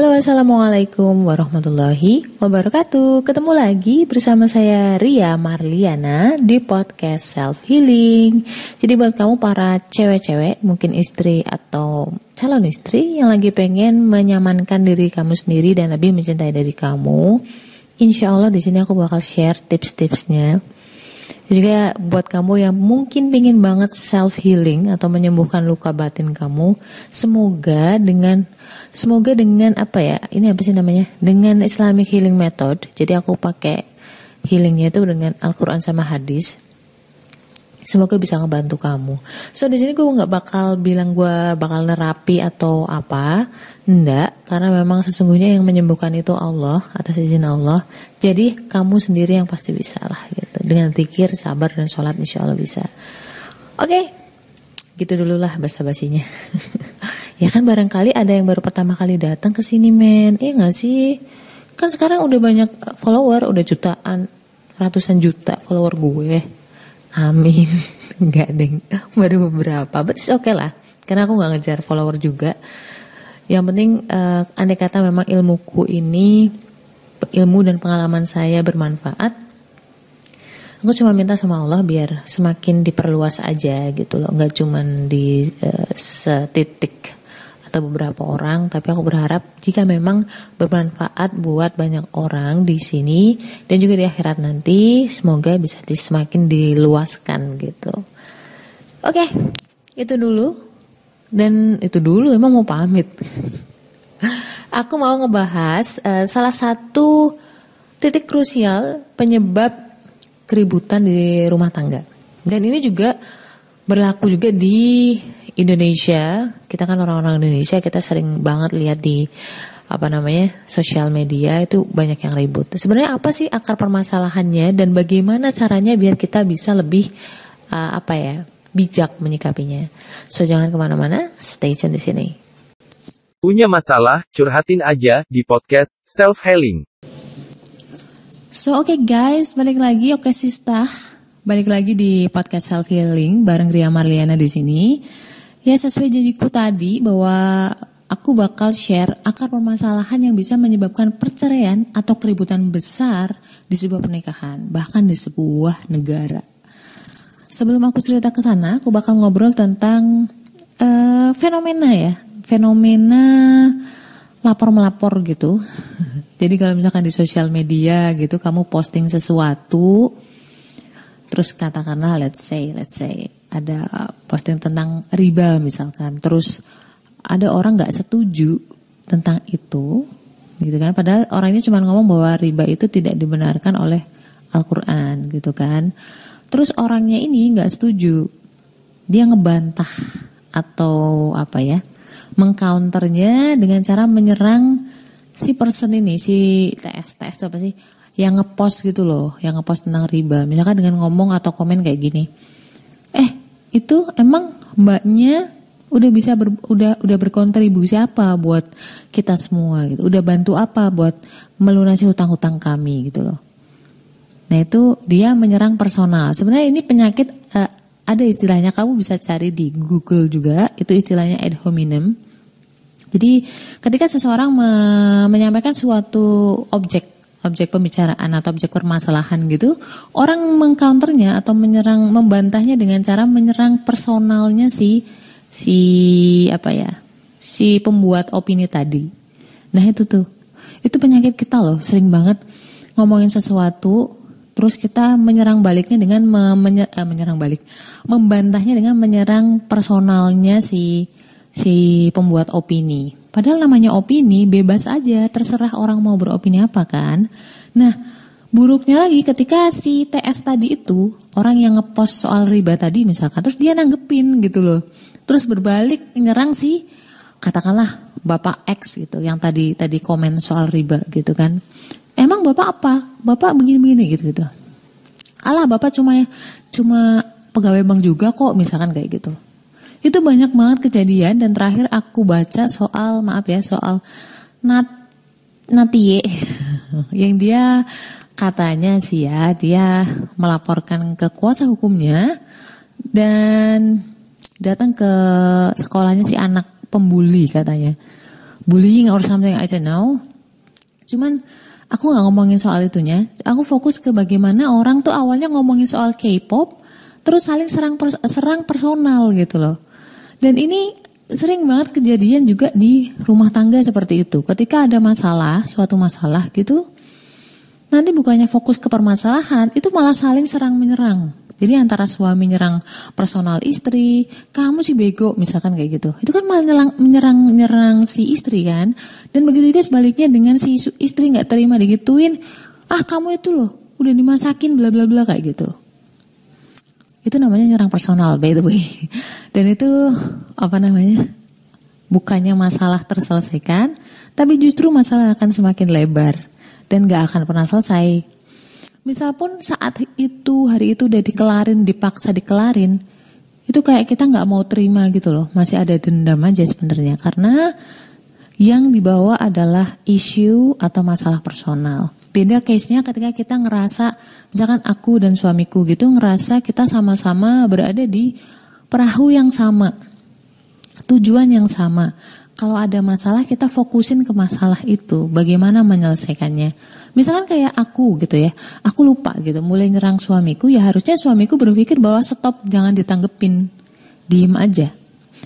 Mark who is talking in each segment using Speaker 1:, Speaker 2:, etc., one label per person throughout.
Speaker 1: Halo assalamualaikum warahmatullahi wabarakatuh. Ketemu lagi bersama saya Ria Marliana di podcast Self Healing Jadi buat kamu para cewek-cewek mungkin istri atau calon istri Yang lagi pengen menyamankan diri kamu sendiri dan lebih mencintai diri kamu Insya Allah di sini aku bakal share tips-tipsnya juga buat kamu yang mungkin pengen banget self healing atau menyembuhkan luka batin kamu, semoga dengan semoga dengan apa ya? Ini apa sih namanya? Dengan Islamic healing method. Jadi aku pakai healingnya itu dengan Al-Qur'an sama hadis. Semoga bisa ngebantu kamu. So di sini gue nggak bakal bilang gue bakal nerapi atau apa, ndak, karena memang sesungguhnya yang menyembuhkan itu Allah atas izin Allah. Jadi kamu sendiri yang pasti bisa lah gitu. Dengan zikir, sabar dan sholat insya Allah bisa. Oke, okay. gitu dulu lah basa basinya. ya kan barangkali ada yang baru pertama kali datang ke sini men, iya nggak sih? Kan sekarang udah banyak follower, udah jutaan, ratusan juta follower gue Amin. Enggak deng. Baru beberapa. But it's okay lah. Karena aku nggak ngejar follower juga. Yang penting uh, andai kata memang ilmuku ini ilmu dan pengalaman saya bermanfaat. Aku cuma minta sama Allah biar semakin diperluas aja gitu loh, nggak cuman di uh, setitik atau beberapa orang, tapi aku berharap jika memang bermanfaat buat banyak orang di sini dan juga di akhirat nanti, semoga bisa semakin diluaskan gitu. Oke, itu dulu. Dan itu dulu emang mau pamit. aku mau ngebahas uh, salah satu titik krusial penyebab keributan di rumah tangga. Dan ini juga berlaku juga di Indonesia, kita kan orang-orang Indonesia, kita sering banget lihat di apa namanya sosial media itu banyak yang ribut. Sebenarnya apa sih akar permasalahannya dan bagaimana caranya biar kita bisa lebih uh, apa ya bijak menyikapinya. So jangan ke mana-mana, stay tune di sini.
Speaker 2: Punya masalah, curhatin aja di podcast Self Healing.
Speaker 1: So oke okay guys, balik lagi oke okay, Sista. Balik lagi di podcast Self Healing bareng Ria Marliana di sini. Ya sesuai janjiku tadi bahwa aku bakal share akar permasalahan yang bisa menyebabkan perceraian atau keributan besar di sebuah pernikahan, bahkan di sebuah negara. Sebelum aku cerita ke sana, aku bakal ngobrol tentang uh, fenomena ya, fenomena lapor melapor gitu. Jadi kalau misalkan di sosial media gitu, kamu posting sesuatu, terus katakanlah let's say, let's say ada posting tentang riba misalkan. Terus ada orang nggak setuju tentang itu gitu kan? Padahal orangnya cuma ngomong bahwa riba itu tidak dibenarkan oleh Al-Qur'an gitu kan? Terus orangnya ini nggak setuju. Dia ngebantah atau apa ya mengcounternya dengan cara menyerang si person ini si TS TS itu apa sih? Yang ngepost gitu loh yang ngepost tentang riba. Misalkan dengan ngomong atau komen kayak gini itu emang mbaknya udah bisa ber, udah udah berkontribusi apa buat kita semua gitu? Udah bantu apa buat melunasi hutang-hutang kami gitu loh. Nah itu dia menyerang personal. Sebenarnya ini penyakit uh, ada istilahnya. Kamu bisa cari di Google juga. Itu istilahnya ad hominem. Jadi ketika seseorang me menyampaikan suatu objek objek pembicaraan atau objek permasalahan gitu, orang mengcounternya atau menyerang membantahnya dengan cara menyerang personalnya si si apa ya? si pembuat opini tadi. Nah, itu tuh. Itu penyakit kita loh, sering banget ngomongin sesuatu terus kita menyerang baliknya dengan me menyer eh, menyerang balik, membantahnya dengan menyerang personalnya si si pembuat opini. Padahal namanya opini bebas aja, terserah orang mau beropini apa kan. Nah, buruknya lagi ketika si TS tadi itu orang yang ngepost soal riba tadi misalkan terus dia nanggepin gitu loh. Terus berbalik nyerang si katakanlah Bapak X gitu yang tadi tadi komen soal riba gitu kan. Emang Bapak apa? Bapak begini-begini gitu gitu. Alah Bapak cuma cuma pegawai bank juga kok misalkan kayak gitu. Itu banyak banget kejadian dan terakhir aku baca soal maaf ya soal Nat Natie yang dia katanya sih ya dia melaporkan ke kuasa hukumnya dan datang ke sekolahnya si anak pembuli katanya. bullying or something I don't know. Cuman aku nggak ngomongin soal itunya. Aku fokus ke bagaimana orang tuh awalnya ngomongin soal K-pop, terus saling serang serang personal gitu loh. Dan ini sering banget kejadian juga di rumah tangga seperti itu. Ketika ada masalah, suatu masalah gitu, nanti bukannya fokus ke permasalahan, itu malah saling serang menyerang. Jadi antara suami nyerang personal istri, kamu sih bego misalkan kayak gitu. Itu kan malah nyerang menyerang nyerang si istri kan. Dan begitu juga sebaliknya dengan si istri nggak terima digituin, ah kamu itu loh udah dimasakin bla bla bla kayak gitu. Itu namanya nyerang personal by the way. Dan itu apa namanya? Bukannya masalah terselesaikan, tapi justru masalah akan semakin lebar dan gak akan pernah selesai. Misal pun saat itu hari itu udah dikelarin, dipaksa dikelarin, itu kayak kita nggak mau terima gitu loh, masih ada dendam aja sebenarnya karena yang dibawa adalah isu atau masalah personal. Beda case-nya ketika kita ngerasa, misalkan aku dan suamiku gitu ngerasa kita sama-sama berada di perahu yang sama, tujuan yang sama. Kalau ada masalah kita fokusin ke masalah itu, bagaimana menyelesaikannya. Misalkan kayak aku gitu ya, aku lupa gitu, mulai nyerang suamiku, ya harusnya suamiku berpikir bahwa stop, jangan ditanggepin, diem aja.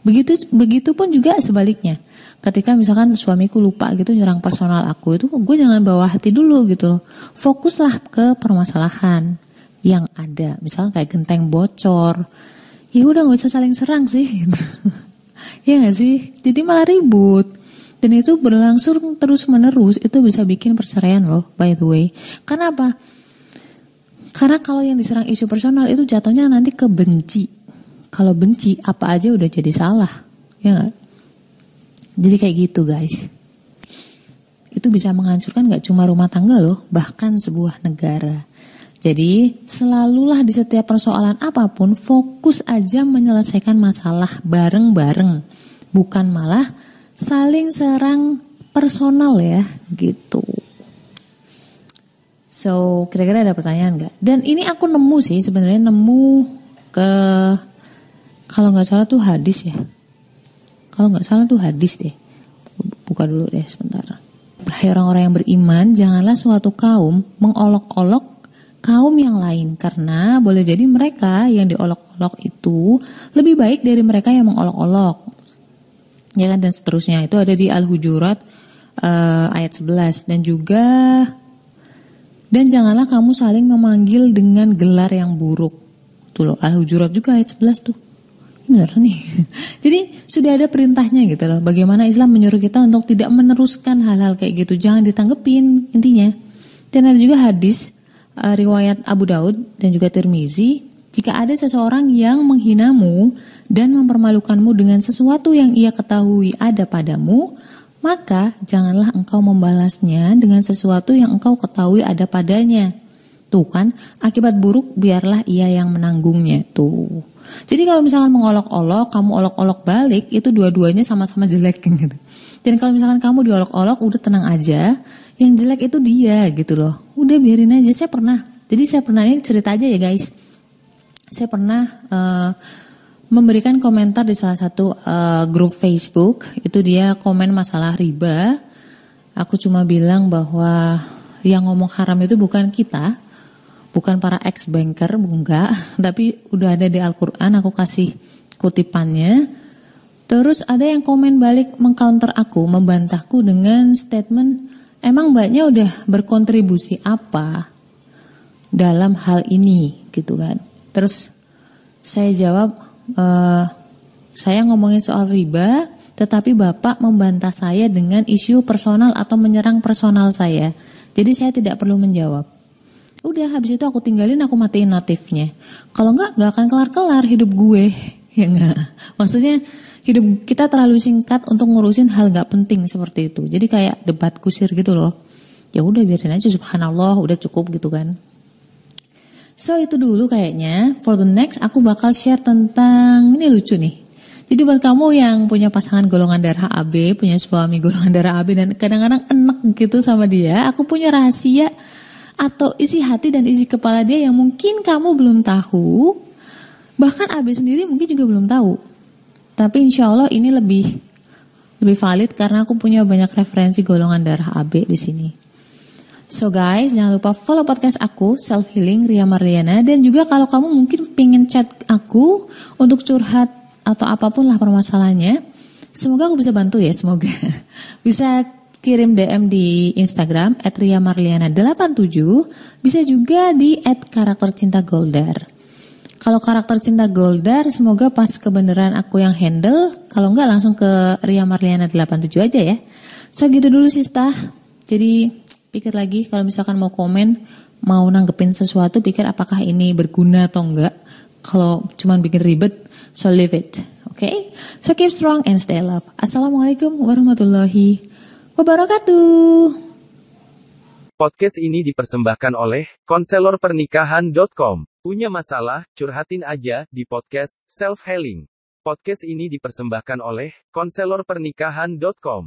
Speaker 1: Begitu begitu pun juga sebaliknya. Ketika misalkan suamiku lupa gitu nyerang personal aku itu, gue jangan bawa hati dulu gitu loh. Fokuslah ke permasalahan yang ada. Misalkan kayak genteng bocor, ya udah nggak usah saling serang sih. Gitu. ya gak sih? Jadi malah ribut. Dan itu berlangsung terus menerus itu bisa bikin perceraian loh by the way. Karena apa? Karena kalau yang diserang isu personal itu jatuhnya nanti ke benci. Kalau benci apa aja udah jadi salah. Ya gak? Jadi kayak gitu guys. Itu bisa menghancurkan gak cuma rumah tangga loh, bahkan sebuah negara. Jadi selalulah di setiap persoalan apa pun fokus aja menyelesaikan masalah bareng-bareng. Bukan malah saling serang personal ya gitu. So kira-kira ada pertanyaan nggak? Dan ini aku nemu sih sebenarnya nemu ke kalau nggak salah tuh hadis ya. Kalau nggak salah tuh hadis deh. Buka dulu deh sebentar. Hai orang-orang yang beriman, janganlah suatu kaum mengolok-olok kaum yang lain karena boleh jadi mereka yang diolok-olok itu lebih baik dari mereka yang mengolok-olok ya kan dan seterusnya itu ada di Al-Hujurat uh, ayat 11 dan juga dan janganlah kamu saling memanggil dengan gelar yang buruk. Tuh loh Al-Hujurat juga ayat 11 tuh. Benar nih. Jadi sudah ada perintahnya gitu loh. Bagaimana Islam menyuruh kita untuk tidak meneruskan hal-hal kayak gitu. Jangan ditanggepin intinya. Dan ada juga hadis uh, riwayat Abu Daud dan juga Tirmizi. Jika ada seseorang yang menghinamu dan mempermalukanmu dengan sesuatu yang ia ketahui ada padamu, maka janganlah engkau membalasnya dengan sesuatu yang engkau ketahui ada padanya. Tuh kan, akibat buruk biarlah ia yang menanggungnya. Tuh. Jadi kalau misalkan mengolok-olok, kamu olok-olok balik, itu dua-duanya sama-sama jelek gitu. Dan kalau misalkan kamu diolok-olok, udah tenang aja. Yang jelek itu dia gitu loh. Udah biarin aja. Saya pernah. Jadi saya pernah ini cerita aja ya guys. Saya pernah uh, memberikan komentar di salah satu uh, grup Facebook itu dia komen masalah riba aku cuma bilang bahwa yang ngomong haram itu bukan kita bukan para ex banker enggak tapi udah ada di Al-Qur'an aku kasih kutipannya terus ada yang komen balik mengcounter aku membantahku dengan statement emang mbaknya udah berkontribusi apa dalam hal ini gitu kan terus saya jawab uh, saya ngomongin soal riba, tetapi Bapak membantah saya dengan isu personal atau menyerang personal saya. Jadi saya tidak perlu menjawab. Udah habis itu aku tinggalin aku matiin notifnya. Kalau enggak enggak akan kelar-kelar hidup gue. Ya enggak. Maksudnya hidup kita terlalu singkat untuk ngurusin hal enggak penting seperti itu. Jadi kayak debat kusir gitu loh. Ya udah biarin aja subhanallah udah cukup gitu kan. So itu dulu kayaknya. For the next aku bakal share tentang ini lucu nih. Jadi buat kamu yang punya pasangan golongan darah AB, punya suami golongan darah AB dan kadang-kadang enak gitu sama dia, aku punya rahasia atau isi hati dan isi kepala dia yang mungkin kamu belum tahu, bahkan AB sendiri mungkin juga belum tahu. Tapi insya Allah ini lebih lebih valid karena aku punya banyak referensi golongan darah AB di sini. So guys, jangan lupa follow podcast aku, Self Healing Ria Marliana. Dan juga kalau kamu mungkin pengen chat aku untuk curhat atau apa pun lah permasalahannya. Semoga aku bisa bantu ya, semoga. Bisa kirim DM di Instagram at Ria Marliana87. Bisa juga di at karakter cinta Goldar. Kalau karakter cinta Goldar, semoga pas kebenaran aku yang handle. Kalau enggak langsung ke Ria Marliana87 aja ya. So gitu dulu Sista. Jadi pikir lagi kalau misalkan mau komen, mau nanggepin sesuatu, pikir apakah ini berguna atau enggak. Kalau cuman bikin ribet, so leave it. Oke? Okay? So keep strong and stay love. Assalamualaikum warahmatullahi wabarakatuh.
Speaker 2: Podcast ini dipersembahkan oleh konselorpernikahan.com. Punya masalah, curhatin aja di podcast Self Healing. Podcast ini dipersembahkan oleh konselorpernikahan.com.